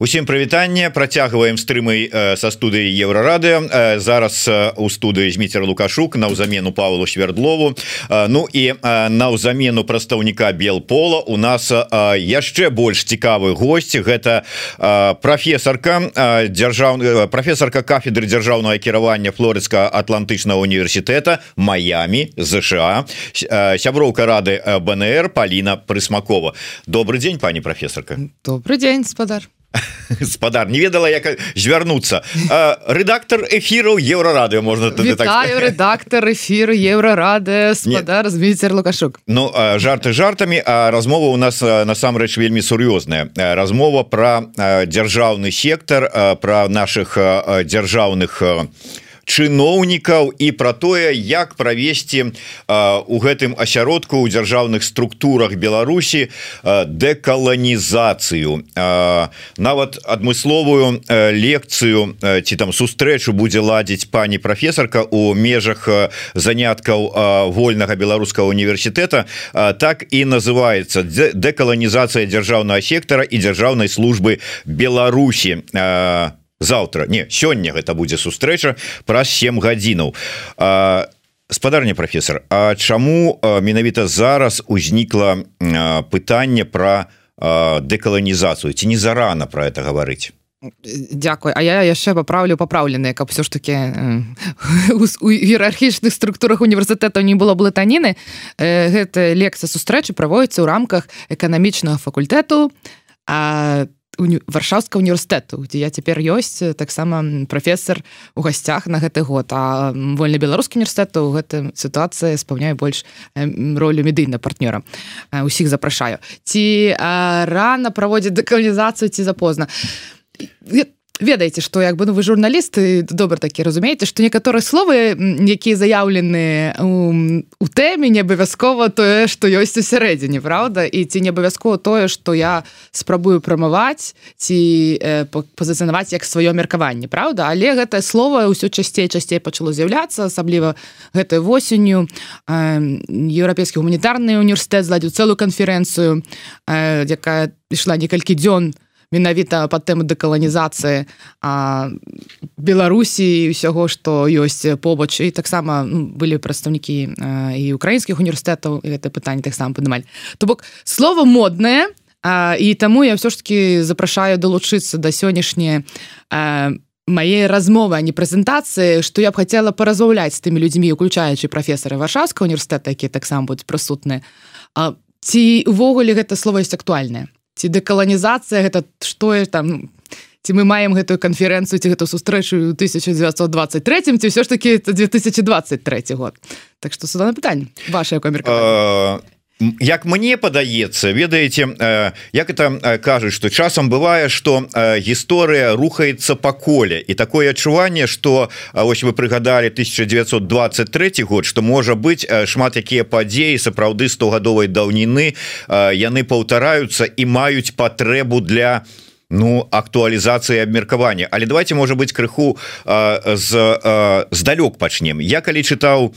Усім прывітанне працягваем стрымай э, са студыі еўрарады э, зараз э, у студыі зміцер лукашук наўзамену Павлу свердлову э, Ну і э, наўзамену прадстаўніка белпола у нас э, яшчэ больш цікавы госці гэта э, прафесарка э, дзяржаўны прафесарка кафедры дзяржаўнага кіравання флорыцка атлантычнага універсітэта Маямі ЗША э, сяброўка рады БНР Паліна прысмакова. Добрый дзень пані прафесарка. Добрый дзень спадар спадар не ведала як звярнуцца. Рэдактор эфіраў еўрарады можна так... рэдактор эфір еўрарады спадар звіцер лукашук. Ну жарты жартамі а размова у нас насамрэч вельмі сур'ёзная. Размова про дзяржаўны сектор про наших дзяржаўных чыноўнікаў і про тое як правесці у гэтым асяродку у дзяржаўных структурах Беларусі дэкаланізацыю. Нават адмысловую лекцыю ці там сустрэчу будзе ладзіць пані прафесарка у межах заняткаў вольнага беларускага універсітэта. Так і называется дэкаланізацыя дзяржаўнага сектара і дзяржаўнай службы Беларусі а завтра не сёння гэта будзе сустрэча праз 7 гадзінаў. Спадарня профессор А чаму менавіта зараз узнікла пытанне про дэкаланізацыю? Ці не зарана про это гаварыць? Дякую. А я яшчэ паправлю папраўлены каб все ж таки у іерархічных структурах універсітэтаў не было блытаніны. Гэта лекцыя сустрэчы праводіцца ў рамках эканамічнага факультэту а там уні... варшаўска універсітэту дзе я цяпер ёсць таксама прафесор у гасцях на гэты год. А вольны беларускі універсітэту гэта сітуацыя спаўняю больш ролю медыйна партнёра. Усіх запрашаю. Ці рано праводзіць дэкалізацыю ці запозна ведаеце что як бы ну вы журналісты добра такі разумееце что некаторыя словы якія заяўлены у тэме не абавязкова тое что ёсць у сярэдзіне Праўда? І ці не абавязкова тое что я спрабую прамаваць ці э, пазіцынаваць як сваё меркаванне Праўда? Але гэтае слово ўсё часцей часцей пачало з'яўляцца асабліва гэтай восенню э, еўрапейскі гуманітарны універсітэт зладзіў цэлую канферэнцыю э, якая ішла некалькі дзён менавіта по тэму дэкаланізацыі Беларусі ўсяго што ёсць побач. І таксама ну, былі прадстаўнікі і украінскіх універсітэтаў гэта пытанне таксама падымалі. То бок слово моднае і таму я ўсё ж таки запрашаю далучыцца да сённяшняе мае размовы а не прэзентацыі што я б хацела паразмаўляць з тымі людзьмі уключаючы прафесары варшаўска універсітэта які таксама будуць прысутныя. Ці увогуле гэта слово ёсць актуальнае ці дэкаланізацыя гэта што там ці мы маем гэтую канферэнцыю ці гэту сустрэчу 1923 ці ўсё ж это 2023 год. Так што сюда на пытанне ваше камер Як мне падаецца ведаеце як это кажуць что часам бывае что гісторыя рухаецца по коле. І такое адчуванне что ось вы прыгадалі 1923 год что можа быть шмат якія падзеі сапраўды 100гадовай даўніны яны паўтараюцца і маюць патрэбу для для Ну актуалізацыі абмеркавання але давайте можа быть крыху з здалёк пачнем. Я калі чытаў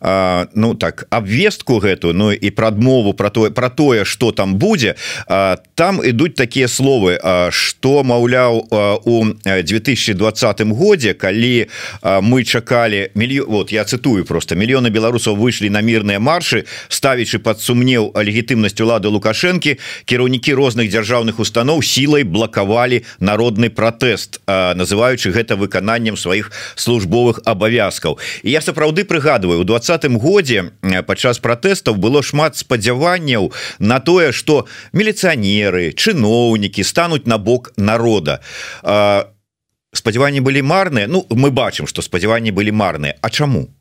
а, ну так обвестку гэту Ну і прадмову про тое про тое что там будзе а, там ідуць такія словы что маўляў у 2020 годзе калі мы чакалі мільё вот я цытую просто мільёны беларусаў выйшлі на мірныя маршы ставячы под сумнеў легітымнасць улады лукашэнкі кіраўнікі розных дзяржаўных устаноў сілай блок блакавалі народны пратэст называючы гэта выкананнем сваіх службовых абавязкаў. І я сапраўды прыгадываю у двадцатым годзе падчас пратэстаў было шмат спадзяванняў на тое что міліцыянеры чыноўнікі стануць на бок народа. Спадзяванні былі марныя? Ну мы бачым что спадзяванні былі марныя. А чаму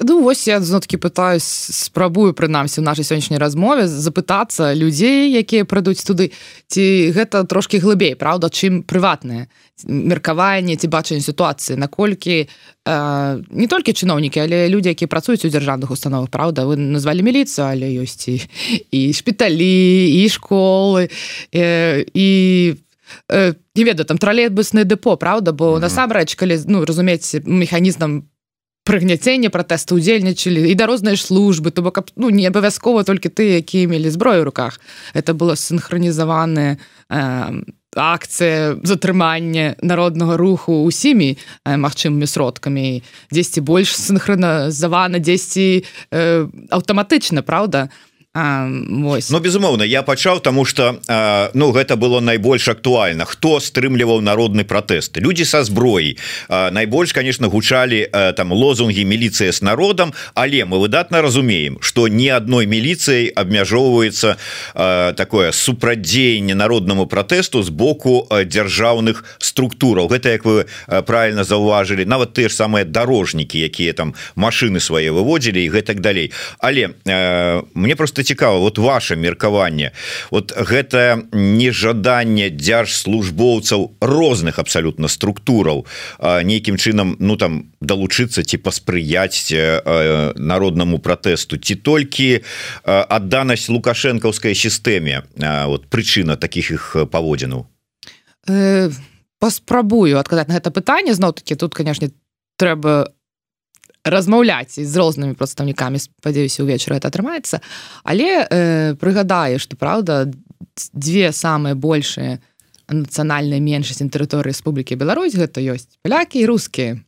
Ну ось я зноткі пытаюсь спрабую прынамсі у нашай сённяшняй размове запытацца людзей якія прыйдуць туды ці гэта трошки глыбей Праўда чым прыватнае меркаванне ці бачанне сітуацыі наколькі э, не толькі чыноўнікі але людзі якія працуюць у дзяржаўных установах Праўда вы назвалі міліцыю але ёсць і, і шпіталі і школы э, і э, не ведаю там тралейбусны дэпо Праўда бо mm -hmm. насамрэч калі ну разумець механізмам прыгняцення пратэсту удзельнічалі і дарозныя службы то бок ну не абавязкова толькі ты якія мелі зброю руках. Это было синхронізаваны э, акцыя затрымання народнага руху усімі магчымымі сродкамі. Дзесьці больш синхроназавана дзесьці э, аўтаматычна Праўда Вось. Ну безумоўна я пачаў тому что ну гэта было найбольш актуальна. Хто стрымліваў народны пратэст? Люди са зброі найбольш конечно гучалі там лозунги міліцыя с народам але мы выдатна разумеем что ни адной міліцыяй абмяжоўваецца такое супрадзеянне народнаму пратэсту з боку дзяржаўных структураў. Гэта як вы правильно заўважылі нават ты ж самыя дарожнікі якія там машины свае выводзілі і гэтак далей. Але мне просто цікава вот ваше меркаванне. Вот гэта нежаданне дзяржслужбоўцаў розных абсалютна структураў нейкім чынам ну там далучыцца ці паспрыяць народнаму пратэсту ці толькі адданасць лукашэнкаўскай сістэме вот прычына таких іх паводзінаў. Э, паспрабую адказаць на гэта пытанне. Зноў-таки тут канешне трэба размаўляць з рознымі прадстаўнікамі спадзяюся увечары это атрымаецца. Але э, прыгадаю что праўда дзве самыя большыя нацыянальныя меншасці тэрыторыі Рэспублікі Беларусь гэта ёсць палякі і рускія.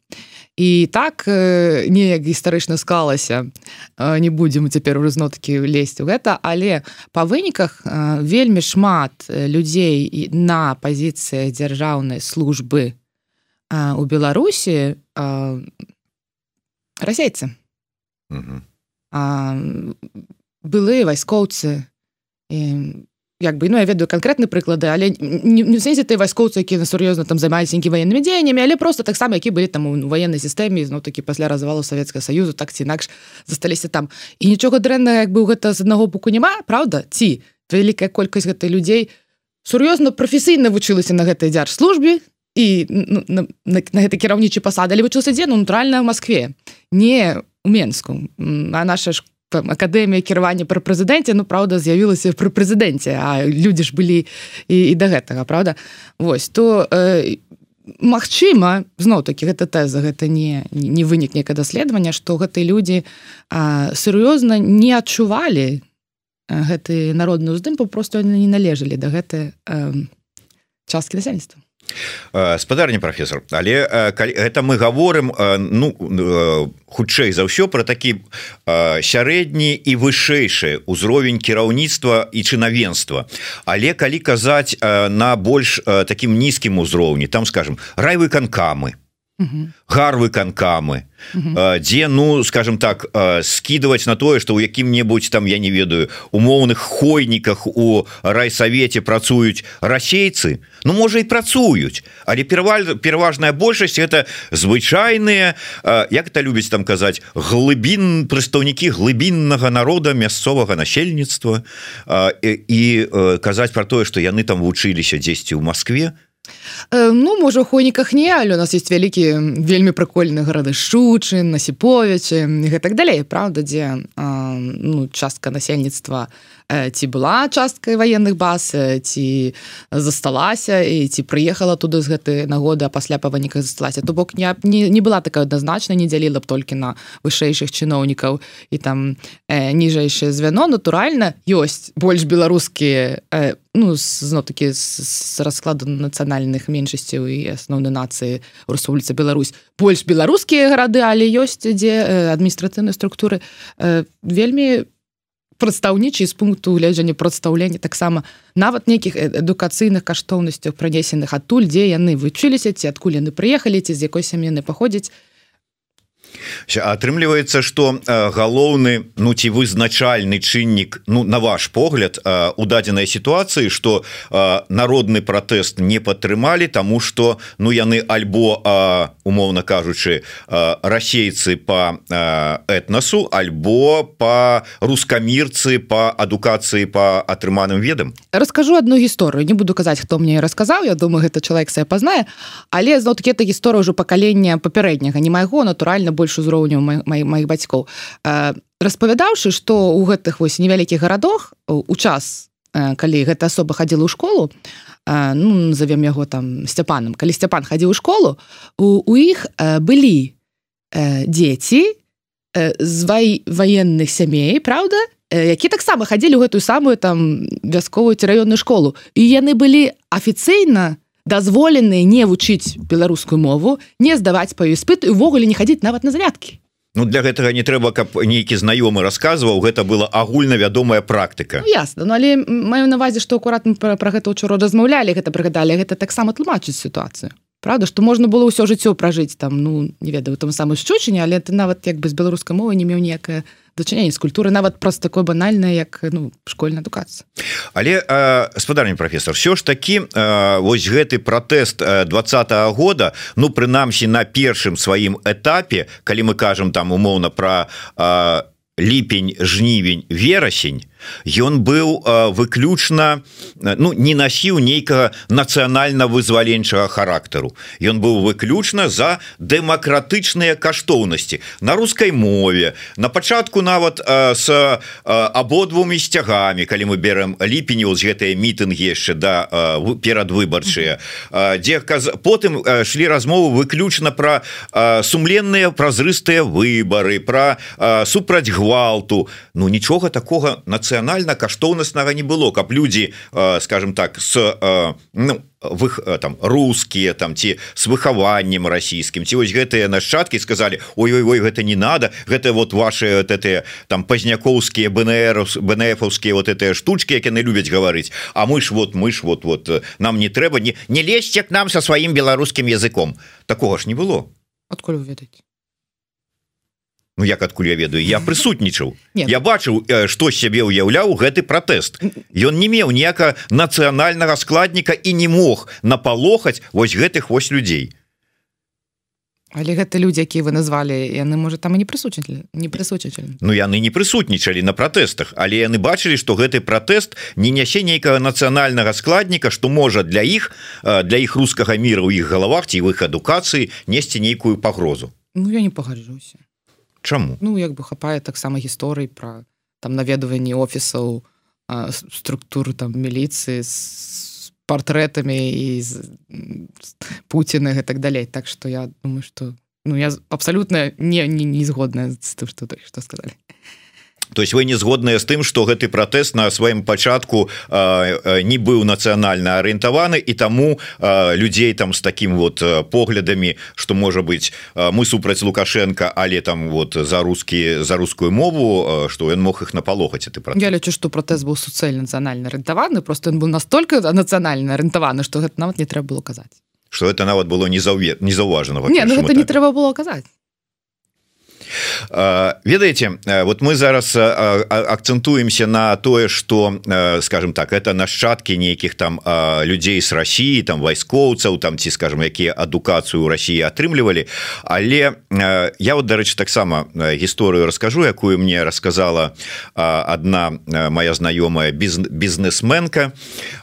І так э, неяк гістарычна склалася э, не будзем цяпер узно-такі лезть у гэта але па выніках э, вельмі шмат людзей на пазіцыях дзяржаўнай службы у Беларусі расейцы былыя вайскоўцы як бы ну я ведаю канкрэтны прыклады але не сэнсе ты вайскоўцы які на сур'ёзна там займаюць нейкі ваеннымі дзеяннямі але просто таксама які былі там у военной сістэме зноў такі пасля развалу савецкага саюзу так ці інакш засталіся там. І нічога дрэнна як бы гэта з аднаго боку няма Праўда ці вялікая колькасць гэтай людзей сур'ёзна прафесійна вучылася на гэтай дзяржслужбе і на, на, на гэтай кіраўнічы пасады але вучыўся дзе ну натуральна в Москве не у Мску а наша ж акадэмія кіравання пры прэзідэнце ну праўда з'явілася пры прэзідэнце а людзі ж былі і, і да гэтага Праўда Вось то э, Магчыма зноў-таки гэта тэза гэта не не вынік нейкае даследавання што гэтыя людзі сур'ёзна не адчувалі гэты народны ўздым папросту не належалі да гэтай э, часткі насельніцтва Э, спадарні професор але это мы говорим ну э, хутчэй за ўсё про такі сярэдні і вышэйшы ўзровень кіраўніцтва і чынавенства але калі казаць на больш таким нізкім узроўні там скажем райвыканкамы гарвы канкамы дзе ну скажем так скидывать на тое что у якім-небудзь там я не ведаю умоўных хойніках у райсавеце працуюць расейцы Ну можа і працуюць але пераваль пераважная большасць это звычайныя як это любіць там казаць глыбін прадстаўнікі глыбіннага народа мясцовага насельніцтва і казаць про тое что яны там вучыліся дзесьці ў Москве то Э, ну можа у хойніках не але у нас есть вялікі вельмі прыкольны гарады шучын насіповічы гэтак далей Праўда дзе ну, частка насельніцтва ці была часткай военных баз ці засталася і ці прыехала туды з гэтай нагоды а пасля па выніках засталася. То бок не, не, не была такая адназначна не дзяліла б толькі на вышэйшых чыноўнікаў і там э, ніжэйшае звяно. Натуральна ёсць больш беларускія э, ну зно-такі з раскладу нацыянальных меншасцяў і асноўнай нацыі Рэспубліцы Беларусь. Больш беларускія гарады але ёсць дзе адміністрацыйнай структуры. Э, вельмі прадстаўнічай з пункту гледжання прадстаўлення таксама нават нейкіх адукацыйных каштоўнасцяў пранесеных адтуль дзе яны вучыліся ці адкуль яны прыехалі ці з якой сям'яны паходзяць атрымліваецца что галоўны ну ці вызначальны чыннік ну на ваш погляд у дадзенай сітуацыі что народны пратэст не падтрымалі тому что ну яны альбо умоўна кажучы расейцы по этнасу альбо по рускамірцы по адукацыі по атрыманым ведам? Расскажу одну гісторыю. Не буду казаць хто мне расказаў. Я думаю гэта чалавек себе пазнае. Але зноткі это гісторыя ўжо пакалення папярэдняга. Не майго натуральна больше больш узроўню маіх бацькоў. Распавядаўшы што ў гэтых вось невялікіх гарадах у час калі гэта асоба хадзіла ў школу ну назовем яго там сцяпаном калі сцяпан хадзіў у школу у, у іх былі дзеці з вай ваенных сямей Праўда які таксама хадзілі ў гэтую самую там вясковую ці раённую школу. І яны былі афіцыйна дазволеныя не вучыць беларускую мову не здаваць па іспыту увогуле не хадзіць нават на заняткі Ну для гэтага не трэба каб нейкі знаёмы расказваў. Гэта была агульнавядомая практыка. Ну, ясно ну, але маю навазе што акурат пра, пра гэта учора размаўлялі гэта прыгадалі гэта таксама тлумачыць сітуацыю. Правда што можна было ўсё жыццё пражыць там ну не ведаю там самой шчучыне але ты нават як бы з беларускай мовы не меў некая дачыненне з культуры нават праз такое банальна як ну школьная адукацыя але спадарні прафесор все ж такі вось гэты пратэст два -го года ну прынамсі на першым сваім этапе калі мы кажам там умоўна про ліпень жнівень верасень ён быў выключна ну не насіў нейкага нацыянальна-вызваленчага характару. Ён быў выключна за дэмакратычныя каштоўнасці. На рускай мове на пачатку нават с абодвумі сцягамі калі мы берем ліпені з гэтыя мітынгі яшчэ да перадвыбарчыя дзе потым шлі размовы выключна про сумленныя празрыстыя выборы про супраць гвалту Ну нічога такого нацыя нацыянальна каштоўнаснага не было каб людзі скажем так с ну, вы там рускія там ці с выхаваннем расійскім ці вось гэтыя нашчадкі сказали ой-ой-ой гэта не надо гэта вот ваши вот это там пазнякоўскія БНР бнфаўскія вот этыя штучки як яны любяць гаварыць А мы ж вот мы ж вот вот нам не трэба не не лезьце к нам со сваім беларускім языком такого ж не было. Адкуль вы ведаеце Ну як адкуль я ведаю. Я прысутнічаў. Я бачыў што сябе ўяўляў гэты пратэст. Ён не меў ніяка нацыянальнага складніка і не мог напалохаць вось гэтых вось людзей. Але гэта людзі якія вы назвалі яны можа там і не прысутнічалі не прысутнічалі. Ну яны не прысутнічалі на пратэстах але яны бачылі што гэты пратэст не нясе нейкага нацыянальнага складніка што можа для іх для іх рускага мира ў іх галавах ці ў іх адукацыі несці нейкую пагрозу. Ну я не пагаджуся Чаму? Ну як бы хапае таксама гісторый пра там наведванні офісаў структуры там міліцыі з партрэтамі і з Пуціных і так далей. Так што я думаю што ну я абсалютна не не, не згодная з тым што што сказалі то есть вы не згодныя з тым что гэты пратэст на сваім пачатку не быў нацыянальна арыентаваны і таму людзей там с таким вот поглядамі что можа быть мы супраць лукашенко але там вот за рускі за рускую мову что ён мог их напалохаць ты я лічу что пратэст быў суцэль нацыянальна арыентаваны просто ён быў настолько нацыянальна арыентаваны что гэта нават не трэба было казаць. Что это нават было не заўве не заўважана не, ну, гэта не трэба было казаць ведаеце вот мы зараз акцэнтуемся на тое что скажем так это нашчадкі нейкіх там людзей с России там вайскоўцаў там ці скажем якія адукацыю России атрымлівалі. Але я вот дарэчы таксама гісторыю раскажу якую мне рассказала одна моя знаёмая бізнесменка.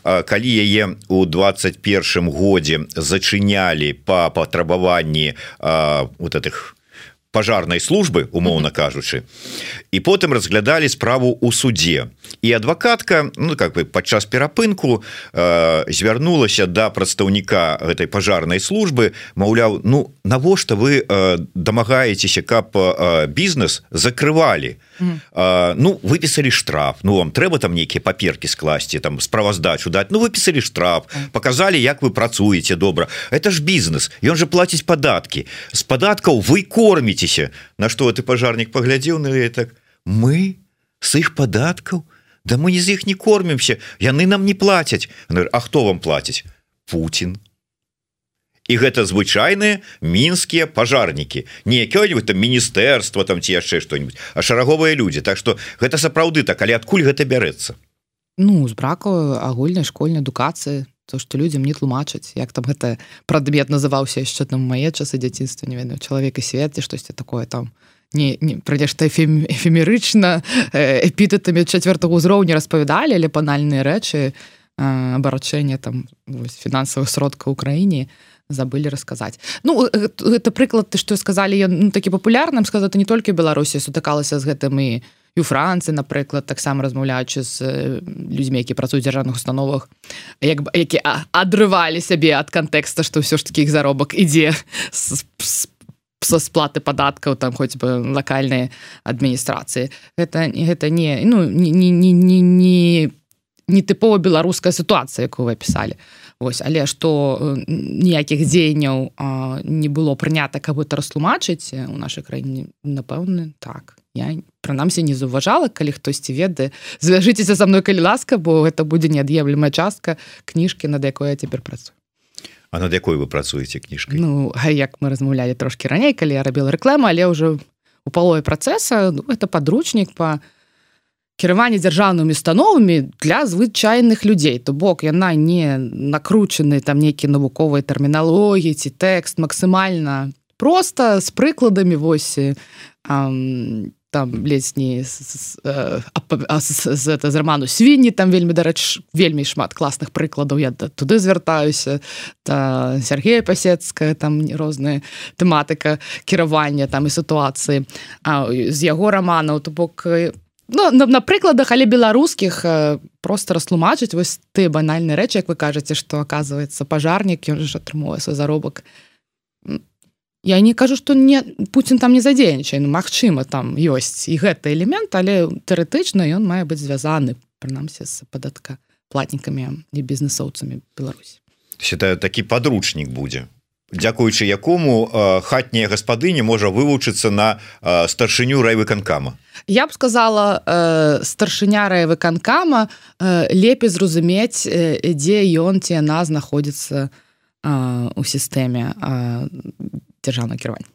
Калі яе у 21 годзе зачынялі по патрабаванні вот этих пожарной службы умоўно кажучы і потым разглядалі справу у суде і адвакатка ну как бы падчас перапынку э, звярнулася до да прадстаўніка гэтай пожарной службы Маўляў Ну навошта вы э, дамагаецеся каб э, бізнес закрывалі? Э, Ну выпісалі штраф Ну вам трэба там нейкія паперки скласці там справаздачу даць Ну выпісалі штраф показалі як вы працуеце добра. Это ж бізнес ён же плаціць падаткі. З падаткаў вы корміце дзівіцеся на что ты пажарнік паглядзеў на так мы? С іх падаткаў да мы не з іх не кормімся яны нам не плацяць А хто вам плаціць Путін і гэта звычайныя мінскія пажарнікі. Не якё-нибудь там міністэрства там ці яшчэ что-нибудь а шараговыя людзі. Так что гэта сапраўды так але адкуль гэта бярэцца? Ну з браку агульнай школьнай адукацыі то что людям не тлумачаць як там гэта прадмет называўся яшчэ там мае часы дзяцінства не ведаю чалавек і свет ці штосьці такое там. Не, не пра нешта эфемерычна эпітэтамі чавёртага ўзроўня распавядалі але панальныя рэчы абарачэнне там фінансавых сродка ўкраіне забылі расказаць Ну гэта прыклад ты што сказалі ён ну, такі папулярным сказаць не толькі беларусі сутыкалася з гэтым і і у францыі напрыклад таксама размаўляючы з людзьмі які працуюць дзяржаўных установах як які адрывалі сябе ад кантэкста што ўсё ж таки іх заробак ідзе з, з со сплаты падаткаў там хоць бы лакальныя адміністрацыі. Гэта гэта не ну не не не не, не не тыпова беларуская сітуацыя якую вы пісалі Вось але што ніякіх дзеянняў не было прынята каб это растлумачыць у нашай краіне напэўны так. Я прынамсі не заўважала калі хтосьці ведае звяжыцеся за мной калі ласка бо это будзе неад'емлемая частка кніжкі над якой я цяпер працую А над якой вы працуеце кніжкай Ну а як мы размаўлялі трошки раней калі я рабіла рэкламу але ўжо у палове працэса ну, это падручнік по кіраванне дзяржаўнымі становамі для звычайных людзей то бок яна не накручаны там нейкі навуковыя тэрміналогіі ці тэкст максімальна просто з прыкладамі вось там ледзь не з роману свінні там вельмі дарэч вельмі шмат класных прыкладаў я да, туды звяртаюся та Сергея пасецкая там розная тэматыка кіравання там і сітуацыі з яго романаў то бок ну, на, на прыкладах але беларускіх просто растлумачыць вось ты банальны рэчы як вы кажаце што оказывается пажарнік ён ж атрымоўвае свой заробак Я не кажу что не Путін там не задзейнічай ну, Мачыма там ёсць і гэты элемент але тэоретычна ён мае быць звязаны прынамсі з падатка платнікамі і бізнесоўцамі Беларусі считаю такі подручнік будзе. Дякуючы якому э, хатняя гаспадыня можа вывучыцца на э, старшыню райвыканкама. Я б сказала э, старшыня райвыканкама э, лепей зразумець э, дзе ён ці яна знаходзіцца э, у сістэме э, дзяржаўна кіравання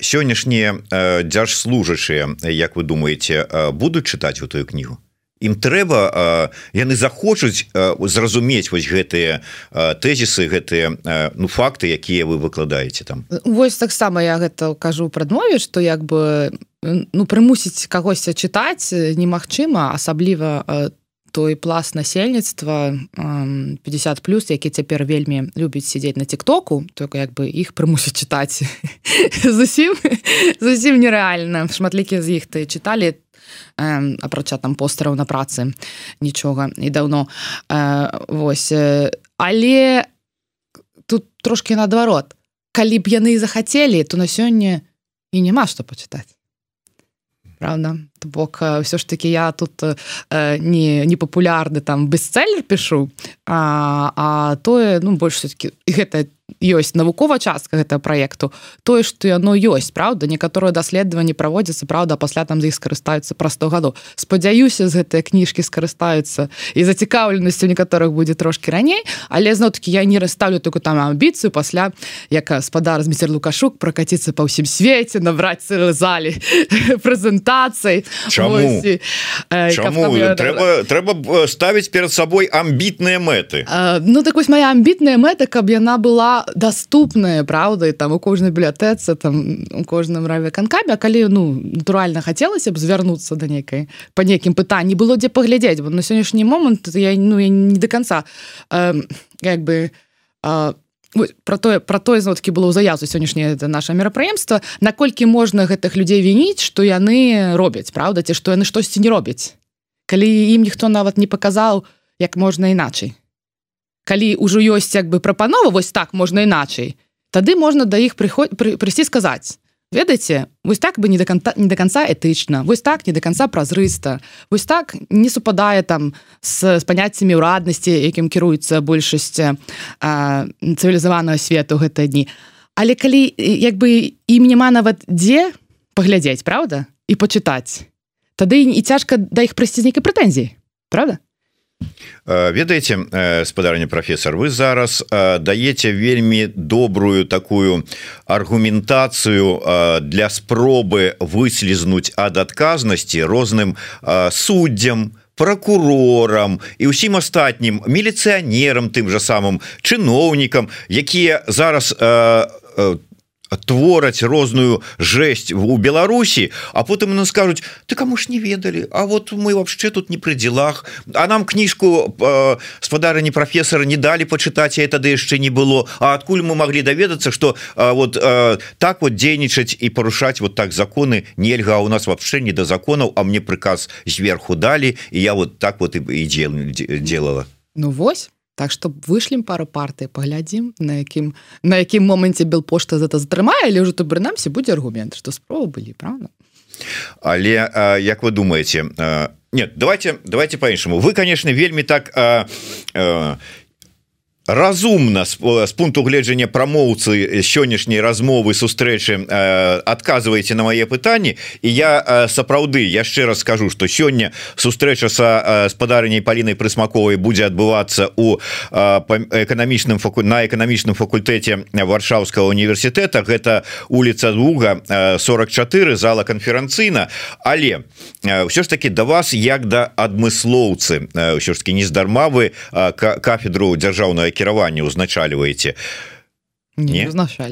сённяшнія дзяржслужачыя Як вы думаете будуць чытаць у тую кнігу? Ім трэба яны захочуць зразумець вось гэтыя тэзісы гэтыя ну факты якія вы выкладаеце там. Вось таксама я гэта кажу прадмове што як бы ну прымусіць кагосьці чытаць немагчыма асабліва там той пласт насельніцтва 50 плюс які цяпер вельмі любіць сядзець на тиктоку только як бы іх прымусіць чытаць. Зусім зусім нереальна шматлікі з іх ты чыталі апрача там постараў на працы нічога і даўно. Вось але тут трошки наадварот. Калі б яны захацелі то на сёння і няма што пачытаць правда? То бок все ж таки я тут э, не не папулярны там бестселлер пишу а, а тое ну больш все-таки гэта ёсць навукова частка гэтага проекту тое что яно ёсць правда некаторыя даследаванні праводзяцца правда пасля там з іх скарыстаюцца пра 100 гадоў. Спадзяюся з гэтай кніжкі скарыстаюцца і зацікаўленасцю некаторых будзе трошки раней але зно-таки я не расставлю только там амбіцыю пасля як спадар зміцер лукашук прокаціцца па ўсім свеце набраць залі прэзентацыі трэба трэба ставіць перад сабой амбітныя мэты. Ну так вось моя амбітная мэта каб яна была доступная правда там у кожнай бібліятэцы там у кожным раве канкамі калі ну натуральна хацелася б звярнуцца да нейкай по нейкім пытанні было дзе паглядзець бо на сённяшні момант я ну я не до конца э, як бы а про тое про тое зноткі было заязу сённяшняе это наше мерапрыемства наколькі можна гэтых людзей вініць што яны робяць правда? Ці што яны штосьці не робяць? Калі ім ніхто нават не паказаў як можна іначай калі ўжо ёсць як бы прапанова вось так можна іначай тады можна да іх прыход пры, прыйсці сказаць ведаеце вось так бы не до конца не до конца этычна вось так не до конца празрыста вось так не супадае там с, с паняццямі ўраднасці якім кіруецца большасць цывілізаванага свету гэтыя дні але калі як бы ім няма нават дзе паглядзець правда і пачытаць тады і цяжка да іх нейкай прэтэнзіі правда ведаеце спадарня прафесор вы зараз даеце вельмі добрую такую аргументацыю для спробы выслізнуць ад адказнасці розным суддзям прокурорам і ўсім астатнім міліцыянерам тым жа самым чыноўнікам якія зараз там твораць розную жесть у Беларусі а потым нам скажуць ты кому ж не ведалі А вот мы вообще тут не пры делах. А нам кніжку э, спадарыні профессора не далі почытаць я тады яшчэ не было. А адкуль мы могли даведацца что э, вот э, так вот дзейнічаць і парушаць вот так законы нельга у нас вообще не до законаў а мне приказ зверху далі і я вот так вот і, і дел, делала Ну вось Так што вышлем пару партый паглядзім на якім на якім моманце бел пошта за это затрымае але ўжо то прынамсі будзе аргумент што справа былі правда? Але а, як вы думаете а, нет давайте давайте по-іншаму вы конечно вельмі так а, а, разумна з, з пункту гледжання прамоўцы сённяшняй размовы сустрэчы адказваеце на мае пытанні і я сапраўды яшчэ раз скажу что сёння сустрэча са спадарняй палінай прысмаковай будзе адбывацца у эканамічным факу на эканамічным факультэце варшаўскага універсітэта гэта улица двуга 44 зала канферэнцыйна але ўсё ж таки да вас як да адмыслоўцы ўсё ж таки нездарма вы кафедру дзяржаўнай кіравання узначальваеце не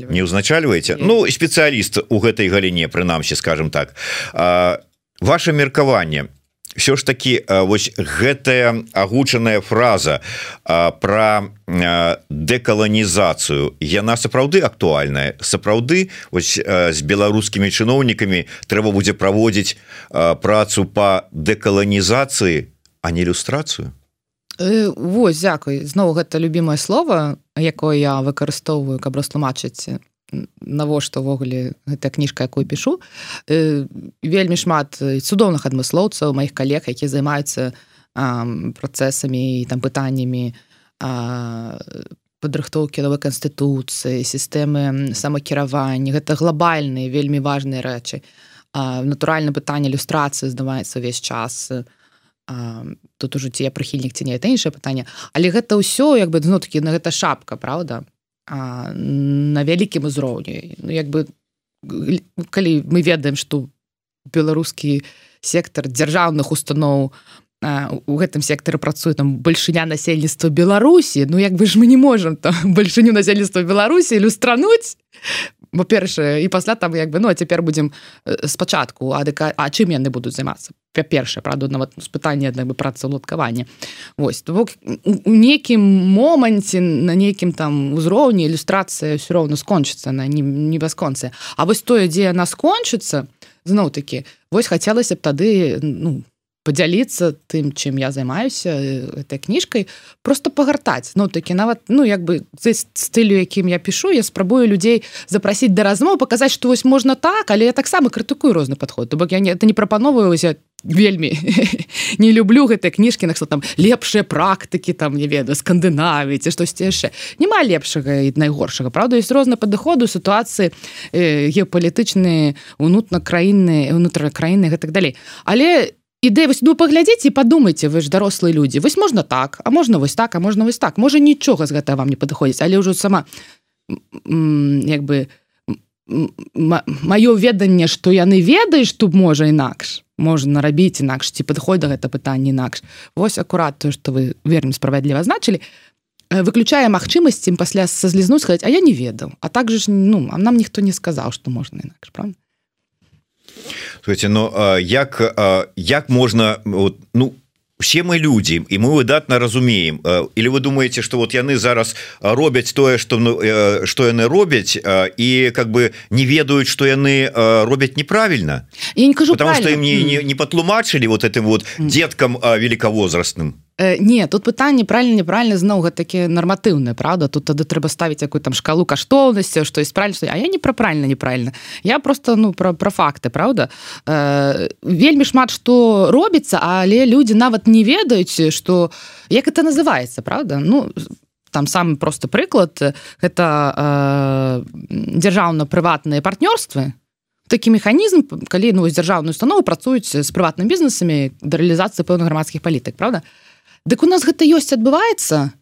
не? узначальваеце Ну спецыяліст у гэтай галіне прынамсі скажем так. А, ваше меркаванне все ж таки вось гэтая агучаная фраза про дэкаланізацыю яна сапраўды актуальная? Сапраўды ось з беларускімі чыноўнікамі трэба будзе праводзіць працу по дэкаланізацыі а не ілюстрацыю Э, Вось дзякуй. Зноў гэта любімае слово якое я выкарыстоўваю каб растлумачыць навошта ўвогуле гэтая кніжка якую пішу. Э, вельмі шмат цудоўных адмыслоўцаў маіх калег які займаюцца працэсамі і там пытаннямі падрыхтоўкі новой канстытуцыі сістэмы самакіравання. Гэта глобальныя вельмі важныя рэчы. Натуральна пытанне ілюстрацыі здаваецца ўвесь час. у тут ужо ці я прыхільнік ці не это іншае пытанне. Але гэта ўсё як бы ну такі на гэта шапка Праўда? А, на вялікім узроўні. Ну як бы калі мы ведаем што беларускі сектор дзяржаўных устаноў у гэтым сектары працуе там бальшыня насельніцтва Беларусі. Ну як бы ж мы не можемм там бальшыню насельніцтва Беларусі ілюстрануць. Па-першае і пасля там як бы ну цяпер будзем спачатку АДК А чым яны будуць займацца? Па-першае правда нават пытанне адна бы працаўладкавання Вось бок у нейкім моманце на нейкім там узроўні ілюстрацыя ўсё роўна скончыцца на не, не бясконцы А вось тое дзе яна скончыцца зноў такі вось хацелася б тады ну подзяліцца тым чым я займаюся этой кніжкай просто пагартаць ну такі нават ну як бы стылю якім я пишу я спрабую людзей запрасіць да размоў паказаць што вось можна так але я таксама крытыкую розны падход бок я не это не прапановую узять вельмі не люблю гэтай кніжкі на што там лепшыя практыкі там не ведаю скандынавіце штосьці яшчэ няма лепшага і найгоршага Праўда есть розны падыходу сітуацыі э, геапалітычныя унутна краіны унутры краіны гэтак далей але ідэ вось ну паглядзеце і падумайце вы ж дарослыя людзі вось можна так а можна вось так а можна вось так. Можа нічога з гэта вам не падыходзіць але ўжо сама як бы маё веданне што яны ведаюць што можа інакш можна рабіць інакш ці падыходь да гэта пытанне інакш. Восьось акурат то што вы верным справядліва значылі. Выключае магчымасці пасля са злізнуць сказаць а я не ведаў а так же ж ну а нам ніхто не сказаў што можна інакш правда Слушайте, но ну, як як можна вот, ну все мы люди і мы выдатна разумеем или вы думаете что вот яны зараз робяць тое что ну что яны робяць і как бы не ведаюць что яны робяць неправільна я не кажу потому что им не, не, не патлумачылі вот этим вот деткам великавозрастным Э, не тут пытанне правильно неправильно зноў гэта такі нарматыўная Праўда тут тады трэба ставіць якую там шкалу каштоўнасці што есть правильно А я не пра правильно неправильно я просто ну про про факты Праўда э, вельмі шмат што робіцца але людзі нават не ведаюць что як это называется Праўда ну там самы просты прыклад гэта э, дзяржаўна-прыватныя партнёрствы такі механізм калі ну дзяржаўную установу працуюць з прыватным бізнесамі да рэалізацыі пэўных грамадскіх палітык Праўда Дык у нас гэта ёсць адбываецца?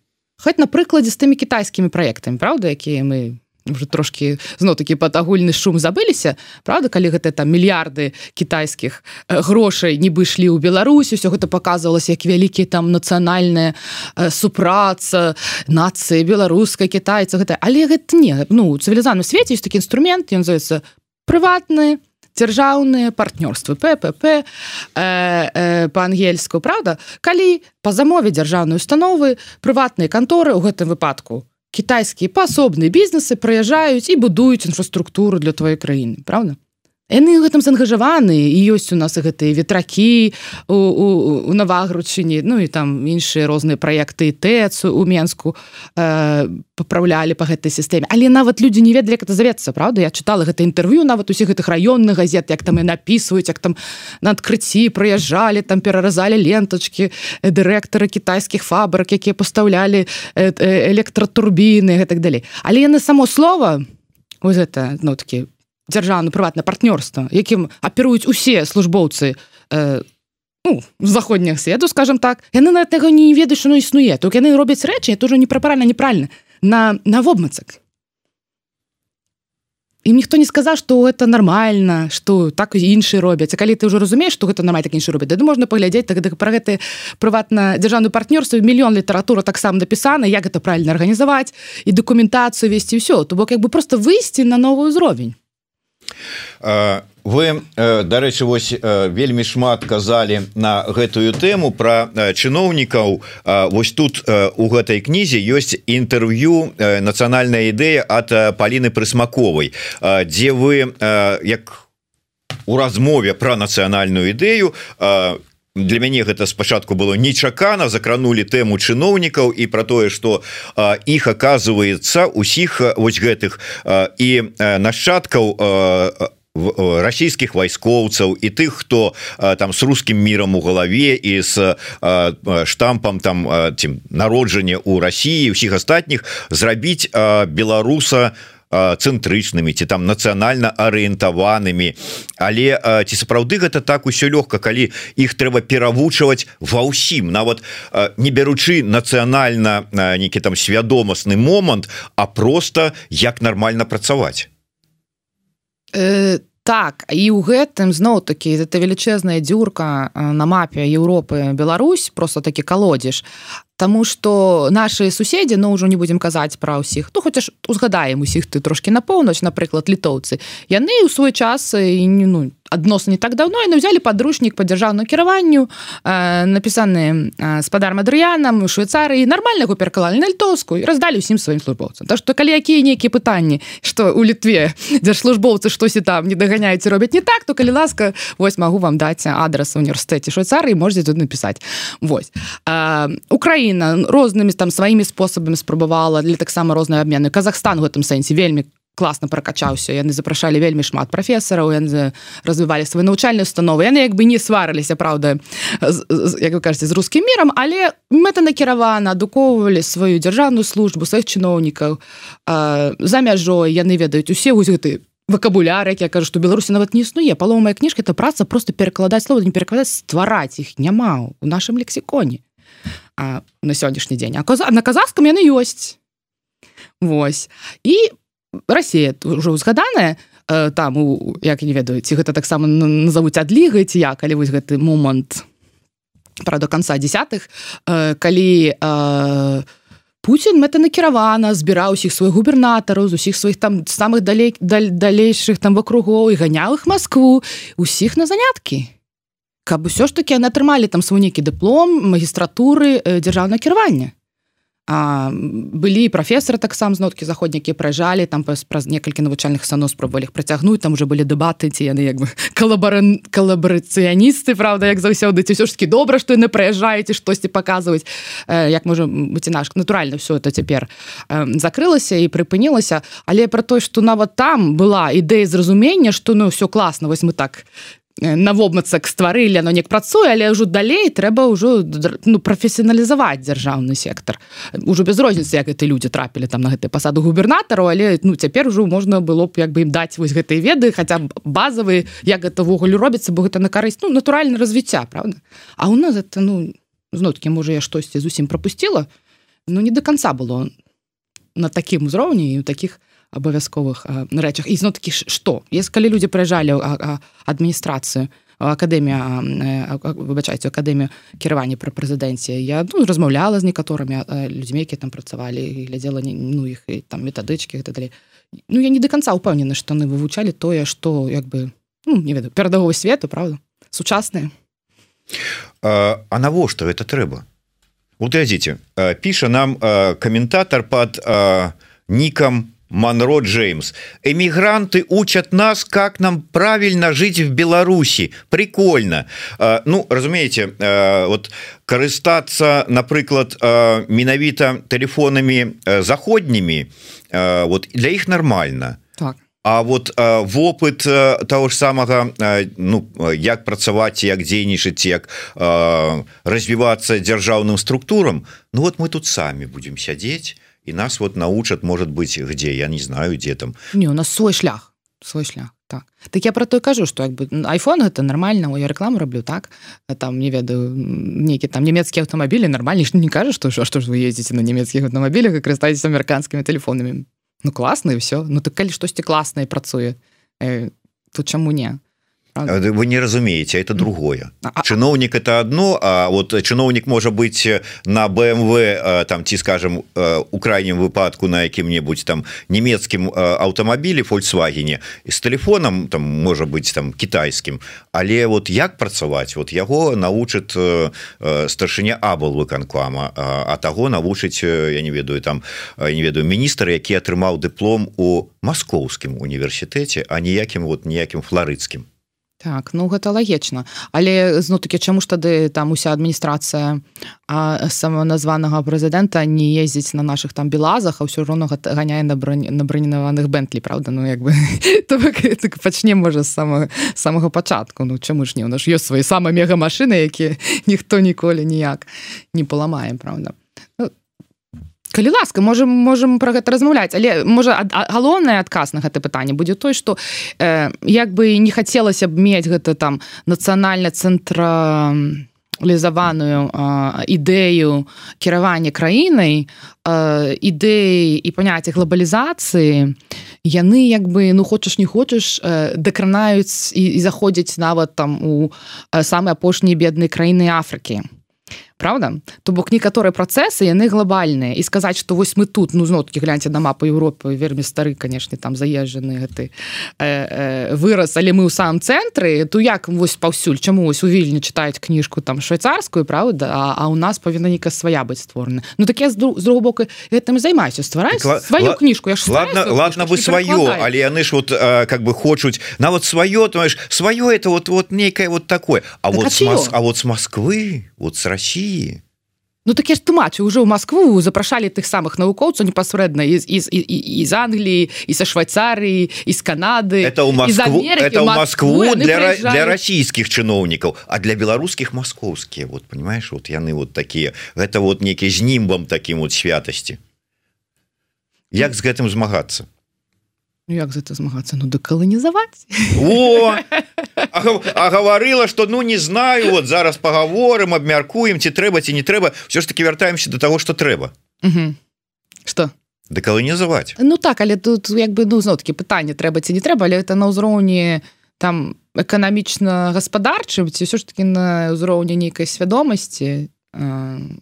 Хоць на прыкладзе з тымі кітайскімі праектамі Праўда якія мы уже трошки зно такі пад агульны шум забыліся. Праўда калі гэта там мільярды кітайскіх э, грошай нібы ішлі ў Беларусь усё гэта показывалось як вялікія там нацыянальная э, супраца нацыі беларускай кітайца гэта але гэта не ну цывілізаным свеце есть такі інструмент ён называется прыватны дзяржаўныя партнёрствы ппп э, э, по-ангельску Праўда? Калі по замове дзяржаўнай установы прыватныя канторы ў гэтым выпадку кітайскія паасобныя бізнесы прыязджаюць і будуюць інфраструктуру для твоей краіны Праўда яны гэтым заангажаваны і ёсць у нас гэтыя ветракі у, у, у навагручыні Ну і там іншыя розныя праекты тэцу у Мску э, папраўлялі по гэтай сістэме. Але нават людзі не ведалі это завецца Праўда? Я чытала гэта інтэрв'ю нават усіх гэтых раённых газет як там і напісваюць як там на адкрыцці прыязджалі там пераразалі лентачки дырэктары кітайскіх фабрык якія пастаўлялі электратурбіны гэтак далей. Але яны само слова вот это ну такі дзяржаўна прыватна партнёрства якім аперуюць усе службоўцы э, ну, заходніх свету скажем так. Яны на таго не ведаюць ну існуе то яны робяць рэчы тоже непраправільна неправільна на на вобмацак і ніхто не сказаў что это нормально что так іншыя робяць калі ты уже разумееш что гэта нормально так іншы робяць да, можна паглядзець так, так про гэты прыватна дзяржаўную партнёрства мільён літаратура таксама напісана як это правильно арганізаваць і дакументацыю весці ўсё то бок як бы просто выйсці на новый узровень вы дарэчы вось вельмі шмат казалі на гэтую тэму про чыноўнікаў. Вось тут у гэтай кнізе ёсць інтэрв'ю нацыянальная ідэя от паліны прысмаковай дзе вы як у размове про нацыянальную ідэю для мяне гэта спачатку было нечакана закранули тэму чыноўнікаў і про тое что іх оказывается усіх вось гэтых і нашчадкаў расійскіх вайскоўцаў і тых хто там с русскім мірам у галаве і с штампам там ці народжання у Росіі усіх астатніх зрабіць беларуса у цэнтрычнымі ці там нацыянальна арыентаванымі. Але ці сапраўды гэта так усё лёгка калі іх трэба перавучваць ва ўсім? Нават не бяручы нацыянальна нейкі там свядомасны момант а просто як нармальна працаваць. Э, так і ў гэтым зноў такі это велічэзная дзюрка на мапе Еўропы Беларусь просто такі калодзіш Таму што нашы суседзі ну ўжо не будзем казаць пра ўсіх то хоця ж узгадаем усіх ты трошки на поўнач напрыклад літоўцы яны ў свой час і ну адносна не так давно і взяли падручнік по дзяржаўному кіраванню э, напісаны э, спадар мадрыянам у швейцарыі нормального перакалалі на літоўску і раздалі усім сваім службоўцам Так што калі якія нейкія пытанні что у літве дзяржслужбоўцы штосьці там не даганяюць робяць не так то калі ласка вось могу вам даць адрес універсітэце швейцарыі можете тут напісаць Вось э, Украіна Украіна рознымі там сваімі спосабамі спрабавала для таксама розныя абмены Казахстан гэтым сэнсе вельмі класна прокачаўся яны запрашалі вельмі шмат прафесараў яны развівалі свае навучальныя установы. Яны як бы не сварыліся Праўда як вы кажаце з рускім мірам але мэта накіравана адукоўвалі сваю дзяржаўную службу сваіх чыноўнікаў за мяжой. Яны ведаюць усе вось гэты вакабуляр як я кажу што беларусі нават не існуе. Паломая кніжка это праца просто перакладаць слова не перакладаць ствараць іх няма у нашым лексіконе а, на сённяшні дзень а коза на казахском яны ёсць Вось. І Росія ўжо узгаданая э, там у як не ведаю ці гэта таксама назовуць адлігай ці я калі вось гэты момант пра до конца десятых э, калі э, Путін мэта накіравана збіраў усіх сваіх губернатараў з усіх сваіх там самых далей даль, далейшых там вакругоў і ганяў іх Москву усіх на заняткі каб усё ж таки яны атрымалі там свой нейкі дыплом магістратуры э, дзяржаўна кіравання А, былі прафесары таксам зноткі заходнікі прыязджалі там праз некалькі навучальных санов спробавалі іх працягнуць там уже былі дэбаты ці яны як бы калабаран калабарацыяністы Праўда як заўсёды ці ўсё ж таки добра што яны прыязджаеце штосьці паказваць э, як можа быць наш натуральна все это цяпер закрылася і прыпынілася але пра той што нават там была ідэя зразумення што ну все класна вось мы так на вобмацак стварылі но неяк працуе але ўжо далей трэба ўжо ну прафесіяналізаваць дзяржаўны сектор. Ужо без розніцы як гэты людзі трапілі там на гэтай пасаду губернатару але ну цяпер ужо можна было б як бы ім даць вось гэтай веды хаця б базавы як гэта ввогуле робіцца бо гэта на карысць ну натуральна развіцця правда А у нас это ну зноткі можа я штосьці зусім пропустила но не до конца было на такім узроўні і у таких абавязковых рэчах і зно такі што есть калі людзі прыязджалі адміністрацыю акадэмія выбачайце акадэмію кіравання пра прэзідэнція я ну, размаўляла з некаторымі людзьмі які там працавалі глядзела ну іх там метадычкі гэта далей Ну я не до конца упэўнены што яны вывучалі тое што як бы ну, не ведаю перадавого свету правда сучасныя а, а навошта это трэба вот глядзіце піша нам каментатор под нікам Монро Джеймс. Эмигранты учат нас, как нам правильно жить в Беларуси. Прикольно. Ну, разумеете, вот карыстаться, напрыклад, менавіта телефонами заходними, вот для их нормально. Так. А вот э, вопыт э, того ж самага э, ну як працаваць як дзейнічаць як э, развівацца дзяржаўным структурам Ну вот мы тут самі будем сядзець і нас вот научат может быть где я не знаю где там. Не у нас свой шлях свой шлях так. Так я про той кажу что як бы iPhone это нормально я рекламу раблю так. Там не ведаю нейкі там нямецкія аўтамабілі нормальні не кажа что что ж вы ездите на нямецкіх аўтамабілях і карыстаетесь амерыканскімі телефонамі ну класна і все ну так калі штосьці класнае працуе э, тут чаму не вы не разумеете это другое. Чыноўнік это одно А вот чыноўнік можа быть на BMW там ці скажем у крайнім выпадку на якім-небудзь там нямецкім аўтамабілі фольксвагене і з телефоном там можа быть там кітайскім але вот як працаваць? Вот яго навучыць старшыня абал выканкама а таго навучыць я не ведаю там не ведаю міністр які атрымаў дыплом у маскоўскім універсітэце а ніякім вот ніякім флорыцкім Так ну гэта лагічна. Але зно такі чаму ж тады там уся адміністрацыя самоназванага прэзідэнта не ездзіць на наших там белазах а ўсё роўно ганяе на бронь на броненаваных бэнтлі Праўда? Ну як бы так пачне можа самого самого пачатку. Ну чаму ж не? У нас ёсць свае самыя мегамашыны якія ніхто ніколі ніяк не паламаем Праўда калі ласка можем можем про гэта размаўляць але можа галоўнае адказ на гэта пытанне будзе той что э, як бы не хацелася б мець гэта там нацыянальна цэнтра лізаваную ідэю кіравання краінай ідэі і паняцці глобалізацыі яны як бы ну хочаш не хочаш дакранаюць і, і заходзяць нават там у самыя апошнія бедныя краіны Афрыкі Праўда то бок некаторыя працэсы яны глобальныя і сказаць што вось мы тут ну зноткі гляньце на мапу Еўропы вельмі стары канешне там заезжаны гэты э, э, выраз але мы ў самом цэнтры то як вось паўсюль? Чаму вось у вільні чытаюць кніжку там швейцарскую Праўда а, а у нас павінна нейка свая быць створана? Ну так я з другого боку гэтым займаюся. Ствараць так, сваю кніжку. Я ладно сваю, ладно вы сваё але яны ж вот э, как бы хочуць нават сваё знаешь сваё это вот вот нейкае вот такое. А так, вот а, Мос... а вот с Москвы вот с России России. Ну так я ж тумачу уже ў Москву запрашалі тых самых навукоўцаў непасрэдна з, з, з, з Англіі і са Швайцарыі і з Канады это ў Москву Америки, это ў Москву для, приезжали... для расійскіх чыноўнікаў а для беларускіх маскоўскія вот понимаешь вот яны вот такія гэта вот некі з німбам таким вот святасці як з гэтым змагацца як за это змагацца ну дэкаланізаваць а, а гаварыла что ну не знаю вот зараз паговорым абмяркуем ці трэба ці не трэба все ж таки вяртаемся до того что трэба что дэкаланізаваць Ну так але тут як бы ну зноткі пытанне трэба ці не трэба але это на ўзроўні там эканамічна гаспадарчым ці ўсё ж таки на ўзроўні нейкай свядомасці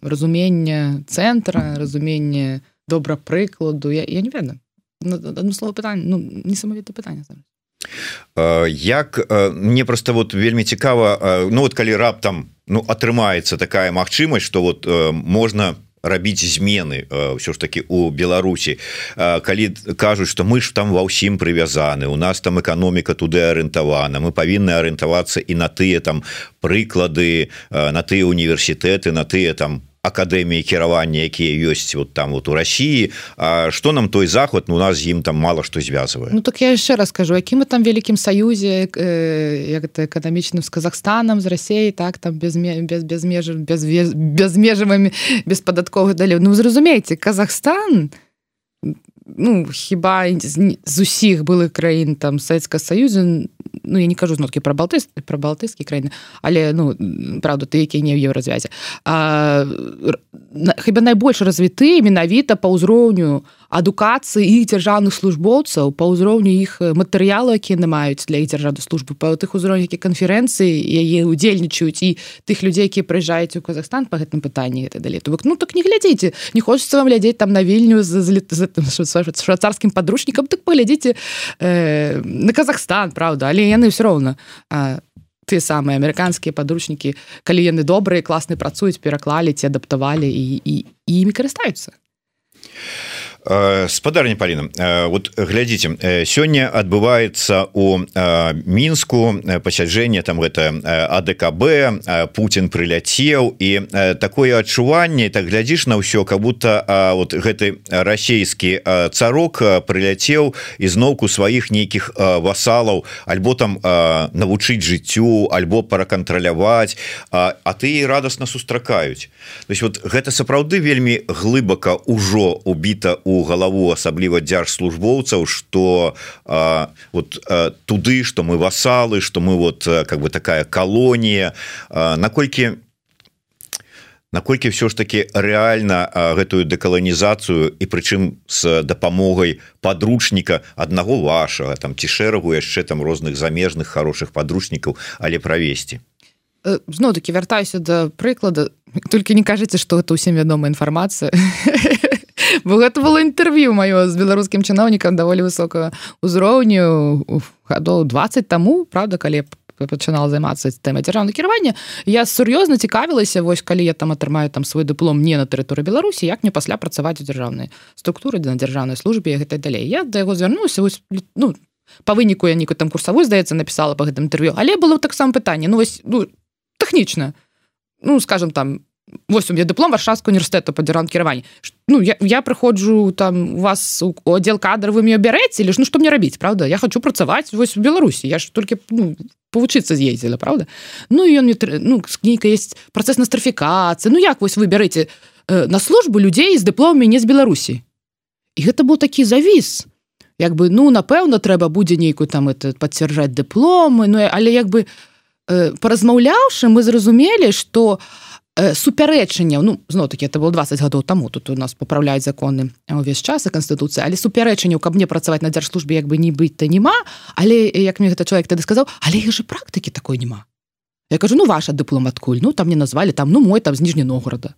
разумення цэнтра разуменне добра прыкладу я, я не ведаю одно слово пытання ну несамавіта пытання як мне просто вот вельмі цікава ну вот калі раптам ну атрымаецца такая магчымасць что вот можна рабіць змены ўсё ж таки у Беларусі калі кажуць что мы ж там ва ўсім прывязаны у нас там эканоміка туды арыентавана мы павінны арыентавацца і на тыя там прыклады на тыя універсітэты на тыя там акадэміі кіравання якія ёсць вот там вот у Росіі что нам той заход ну, у нас з ім там мало што звязвае Ну так я яшчэ раз скажу які мы там вялікім саюзе э, як это эканамічным з Казахстанам з Росеей так там без без без меж без безмежавымі беспадатковых далей Ну зразумееце Казахстан ну хіба з усіх былых краін там Савецка саюзу ну я не кажу зноткі про балты про балтыйскі краіны але ну правда ты які не ў еўразвязе хіба найбольш развіты менавіта па ўзроўню адукацыі іх дзяржаўных службоўцаў па ўзроўню іх матэрыялу якія не маюць для іх дзяржаўнай службы па тых узроўнях які канферэнцыі яе удзельнічаюць і тых людзей якія прыязджаюць у Казахстан по гэтым пытанні это далей то ну так не глядзіце не хочется вам глядзець там на вільню з швацарскім падручнікам так паглядзіце э, на Казахстан Праўда але яны все роўна ты самыя амерыканскія падручнікі калі яны добрыя класны працуюць пераклалі ці адаптавалі і і імі карыстаюцца спадарня Паліна вот глядзіце сёння адбываецца у мінску пасяджэнне там гэта АДКБ Путін прыляцеў і такое адчуванне так глядзіш на ўсё как будто вот гэты расійскі царок прыляцеў ізноўку сваіх нейкіх васалаў альбо там навучыць жыццю альбо паракантраляваць а ты радостасна сустракаюць то есть вот гэта сапраўды вельмі глыбака ўжо убіта у галаву асабліва дзяржслужбоўцаў что вот а, туды что мы васалы что мы вот как бы такая колонія наколькі наколькі все ж таки реально гэтую дэкаланізацыю і прычым с дапамогай подручніка аднаго вашага там ці шэрагу яшчэ там розных замежных хороших подручнікаў але правесці? Зноў-таки вяртаюся до прыклада. Толькі не кажаце что это усім вядомая інфармацыя бо гэта было інтэрв'ю маё з беларускім чыноўнікам даволі высокага узроўню гадоў 20 таму правда калі пачынала займацца тэма дзяржаўна кіравання я сур'ёзна цікавілася вось калі я там атрымаю там свой дыплом не на тэрыторыі Беларусі як мне пасля працаваць у дзяржаўнай структуры на дзяржаўнай службе гэта далей я да яго звярнуўся вось ну по выніку я нікую там курсавой здаецца написала по гэтым інтэрв'ю але было таксама пытанне ну вось ну тэхнічна ну скажем там вось у меня диплом варшавского університету по дзяран кіравання ну я, я прыходжу там у вас у отдел кадр вы мне бярэце лишь ну что мне рабіць правда? Я хочу працаваць вось в беларусі я ж только ну, повучыцца з'ездзіла правда? Ну і ён мне ну кніка есть працэс настрафікацыі ну як вось вы бярэце э, на службу людзей з дыпломамі не з беларусі і гэта был такі завіс як бы ну напэўна трэба будзе нейкую там это пацвярджаць дыпломы ну але як бы э, паразмаўляўшы мы зразумелі что у супярэчанняў ну зно таки это было 20 гадоў таму тут у нас паправляюць законы увесь час і канстытуцыя але супярэчанняў каб мне працаваць на дзяржслужбе як бы не быць то няма але як мне гэта чалавек тады сказаў але іх же практыкі такой няма я кажу ну ваша дыплом адкуль ну там мне назвалі там ну мой там з ніжні Ногорода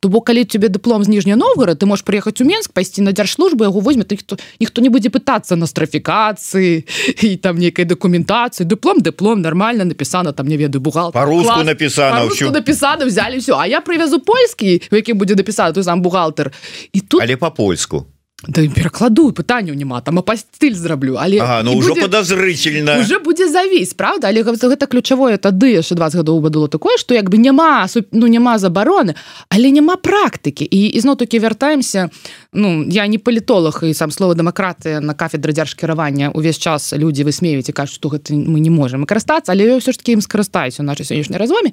То бок калі тебе дыплом з ніжня Новгород ты можешь приехать у Менск пайсці на дзяржслужбу яго возьме ніхто ніхто не будзе пытацца на страфікацыі і там нейкай дакументацыі. Дыплом дыплом нормально написано там не ведаю бухгал по-руску написано написано взяли все А я привязу польскі у які будзе написано той сам бухгалтер і тут але по-польску Да перакладу пытанняў няма там па стыль зраблю але ага, ну ўжо подозрительно уже будзе завіс правда? Але гэта ключавое тады яшчэ 20 гадоў было такое что як бы няма ну няма забароны але няма практыкі. І ізноў-таки вяртаемся Ну я не палітолог і сам слова дэмакратыя на кафедры дзяржкіравання увесь час людзі высмеюць і кажуць што гэта мы не можем карыстацца але ўсё ж таки ім скарыстаюсь у нашай сённяшняй разоме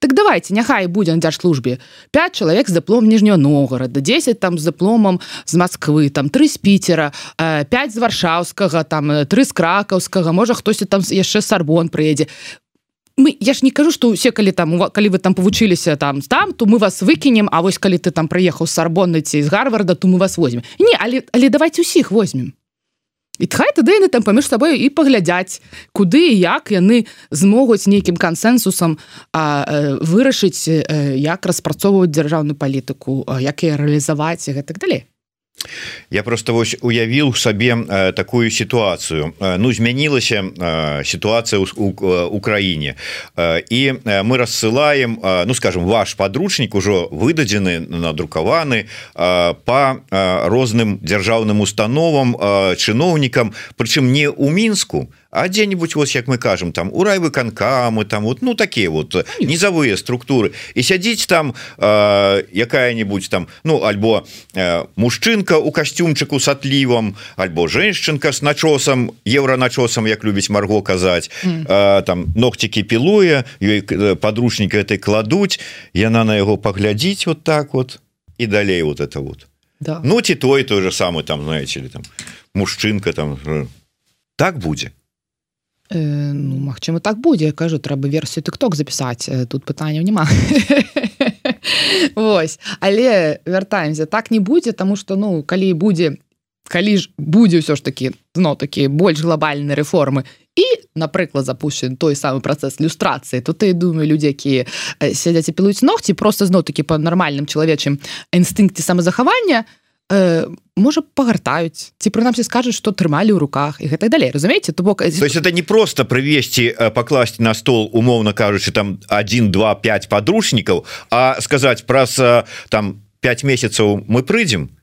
Так давайте няхай будзе на дзяржслужбе. 5 чалавек з дыплом ніжняго Ногорода 10 там з дыпломам з Москвы там три з пітера 5 з варшаўскага там три з кракаўскага можа хтосьці там яшчэ сарбон прыедзе. Мы я ж не кажу что усе калі там калі вы там павучыліся там там то мы вас выкінем А вось калі ты там прыехаў з сарбоннаці з гарварда то мы вас возьмем. Не але але давайте усіх возьмем і хай тады яны там паміж сабою і паглядзяць куды і як яны змогуць нейкім кансенсусам вырашыць як распрацоўваюць дзяржаўную палітыку як і рэалізаваць і гэтак далей Я просто вось уявіў сабе э, такую сітуацыю. Э, Ну змянілася э, сітуацыя ў Украіне. І мы рассылаем ну скажем ваш подручнік ужо выдадзены надрукаваны по розным дзяржаўным установам чыноўнікам прычым не ў мінску а дзе-нибудь вось як мы кажам там у райвыканкамы там вот ну такие вот низавыя структуры і сядзіць там э, якая-нибудь там ну альбо э, мужчынка у касцюмчыку с атлівам альбо женшчынка с начосам евроначосам як любіць марго казаць mm. э, там ногцікі пілуе ёй подручніка этой кладуць яна на яго паглядзіць вот так вот і далей вот это вот да. ну ці той той же самый там знаете ли там мужчынка там так будзе Э, ну Мачыма так будзе кажу трэба версію тыкток запісаць э, тут пытанняў няма Вось але вяртаемся так не будзе тому что ну калі будзе калі ж будзе ўсё ж таки но такі больш глобальныя рэформы і напрыклад запущен той самы працэс люстрацыі тут я думаю людзі якія э, сядзяць і пілуюць ногці просто зноў таки по нармальным чалавечым інстынкце самазахавання то э, можа пагартаюць ці прынамсі скажуць што трымалі ў руках і гэтак далей разумееце? То бок то есть это не просто прывесці пакласці на стол умоўна кажучы там 1 два 5 подручнікаў а сказаць праз там 5 месяцаў мы прыйдзем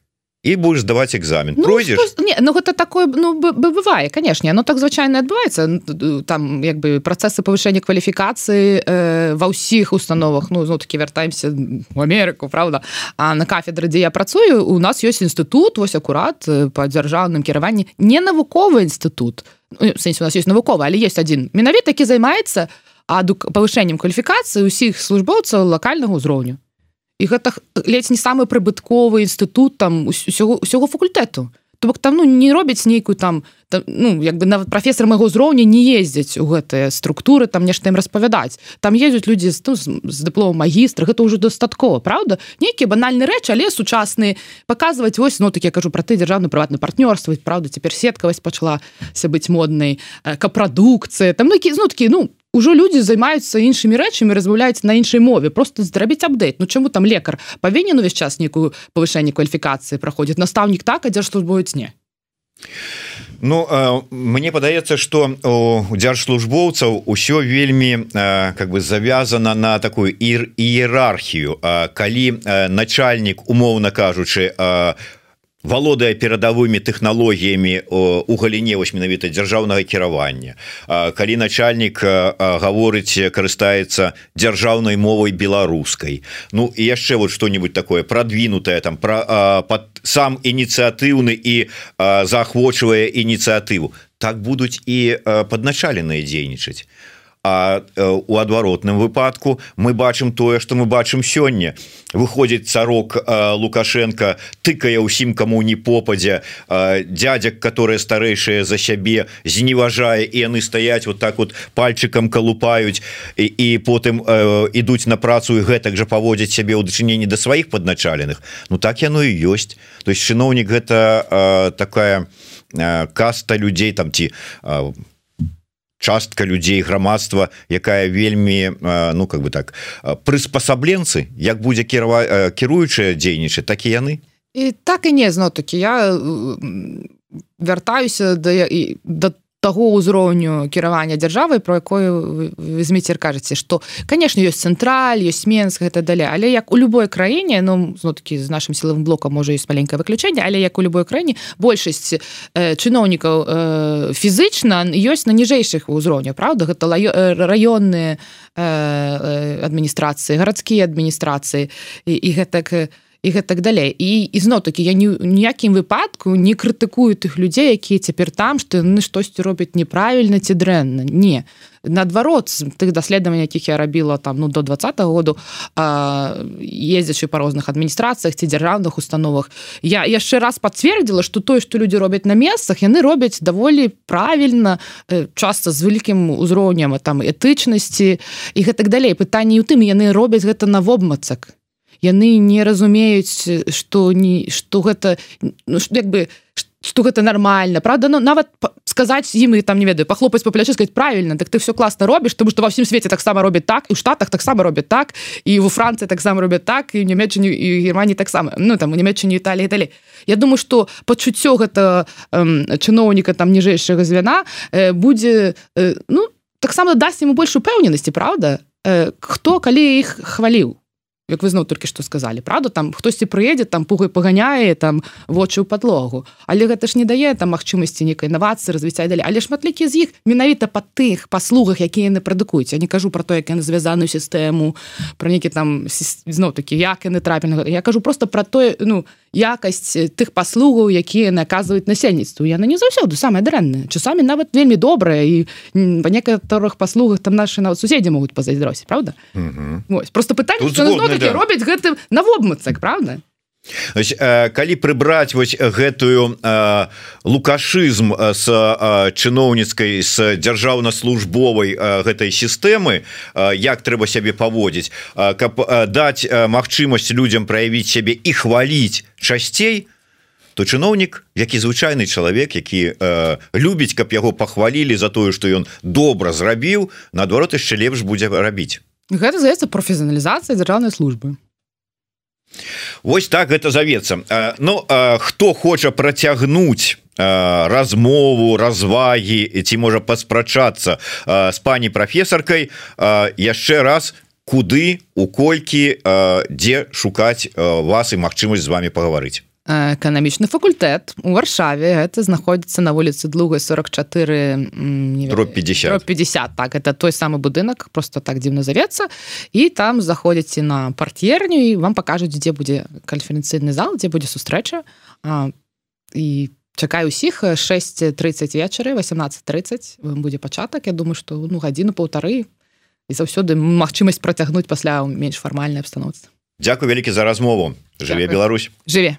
і будешь здаваць экзамен. Ну, пройдзеш не ну гэта такое ну бывае канешне но так звычайна адбываецца там як бы працэсы павышэння кваліфікацыі э, ва ўсіх установах. Ну зно таки вяртаемся в Амерыку Праўда А на кафедры дзе я працую у нас ёсць інстытут вось акурат по дзяржаўным кіраванні не навуковы інстытут ну, сэнсе у нас есть навуковы але есть один менавіта які займаецца адук павышэннем кваліфікацыі ўсіх службоўцаў лакальнага ўзроўню і гэта ледзь не самы прыбытковы інстытут там усяго усяго факультэту. То бок там ну не робяць нейкую там там ну як бы нават прафесор майго ўзроўня не ездзяць у гэтыя структуры там нешта ім распавядаць. Там ездзяць людзі з, ну, з дыплом магістра гэта ўжо дастаткова Праўда? Нейкія банальны рэч але сучасны паказваць вось ну так я кажу про ты дзяржаўны прыватны партнёрства Праўда цяпер сеткавасць пачалася быць моднай капрадукцыя. Там ну, які знуткі ну ўжо людзі займаюцца іншымі рэчамі размаўляюць на іншай мове. Просто зрабіць апдейт. Ну чаму там лекар павінен увесь час нейкую павышэнне кваліфікацыі праходзіць настаўнік так а што будуць не. Ну мне падаецца что у дзяржслужбоўцаў усё вельмі как бы завязана на такую ір іерархію калі начальнік умоўна кажучы у валодае перадавымі тэхналогіямі у галіне вось менавіта дзяржаўнага кіравання. Калі начальнік гаворыць карыстаецца дзяржаўнай мовай беларускай. Ну і яшчэ вот что-нибудь такое продвинутое там про под сам ініцыятыўны і заахвочвае ініцыятыву. Так будуць і падначаленыя дзейнічаць А у адваротным выпадку мы бачым тое что мы бачым сёння. Выходзіць царок лукашенко тыкае ўсім кому не попадзе. Дядзяк которые старэйшыя за сябе зневажае і яны стаяць вот так вот пальчикам калупаюць і, і потым ідуць на працу і гэтак жа паводзяць сябе ў дачыненні да сваіх падначаленых. Ну так яно і ёсць. То есть чыноўнік гэта такая каста людзей там ці по частка людзей грамадства якая вельмі ну как бы так прыспасабленцы як будзе кіраваць кіруючая дзейнічаць так і яны. І так і не зно такі я вяртаюся да да таго ўзроўню кіравання дзяржавы про якую зміцер кажаце что конечно ёсць цэнтраль ёсць менск гэта далей. Але як у любой краіне ну такі з нашим сілавым блокам можа ёсць маленькае выключэнне але як у любой краіне большасць э, чыноўнікаў э, фізычна ёсць на ніжэйшых узроўнях Праўда? Гэта раённыя э, адміністрацыі гарадскія адміністрацыі. І, і гэтак і і гэтак далей. І ізноў-таки я не ніякім выпадку не крытыкую тых людзей якія цяпер там што яны штосьці робяць неправільна ці дрэнна. Не. Наадварот тых даследаванняў якіх я рабіла там ну до два -го году ездзячы па розных адміністрацыях ці дзяржаўных установах я яшчэ раз пацвердзіла что тое што людзі робяць на месцах яны робяць даволі правільна э, часто з вялікім узроўнем там этычнасці і гэтак далей. Пытанне у тым яны робяць гэта на вобмацак яны не разумеюць что не что гэта ну, як бы что гэта нормально правда ну, нават сказать ім і там не ведаю пахлопаць по плячы сказать правильно так ты все классно робіш тому что во всем свете таксама робіць так і у штатах таксама робяць так і у францыі таксама робяць так і нямецчані і германії таксама ну там у нямецчані італії далі Я думаю что пачуццё гэта чыноўніка там ніжэйшага звяна э, будзе э, ну таксама дасць ему больш упэўненасці Праўда? Э, хто калі іх хваліў як вы зноў толькі што сказалі правда? Там хтосьці прыедзе там пугай паганяе там вочы ў падлогу але гэта ж не дае там магчымасці нейкай інавацыі развіцця далі. Але шматлікі з іх менавіта па тых паслугах якія яны прадукуюць я не кажу про то як яны звязаную сістэму про нейкі там зноў такі як яны трапільна я кажу просто про тое ну якасць тых паслугаў якія наказваюць насельніцтву яны не заўсёды самыя дрэнныя часамі нават вельмі добрая і па некаторых паслугах там наши нават суседзі могуць пазайздросці правда? Вось, просто пытанне да. робяць гэты на вобмацак правда Ось, э, калі прыбраць вось гэтую э, лукашызм с э, чыноўніцкай з дзяржаўна-службовай гэтай сістэмы як трэба сябе паводзіць каб даць магчымасць людзям праявіць сябе і хваліць часцей то чыноўнік які звычайны чалавек які любіць каб яго пахвалілі за тое што ён добра зрабіў наадварот яшчэ лепш будзе рабіць гэта здаецца прафесіяналізацыя дзяржаўнай службы. Вось так гэта завецца. Ну хто хоча працягнуць размову развагі ці можа паспрачацца з пані прафесаркай яшчэ раз куды у колькі дзе шукаць вас і магчымасць з вами пагаварыць эканамічны факультэт у варшаве. Это знаходзіцца на вуліцы длугай 44 50 50 так. Это той самы будынак просто так дзіўна завецца і там заходзіце на парт'ерню і вам пакажуць дзе будзе канференцыйны зал дзе будзе сустрэча і чакаю усіх 630 вечары 1830 будзе пачатак Я думаю что ну гадзіну паўтары і заўсёды магчымасць працягнуць пасля менш фармальнай абстаноўцы Дякую вялікі за размову. Жыве Беларусь. Жыве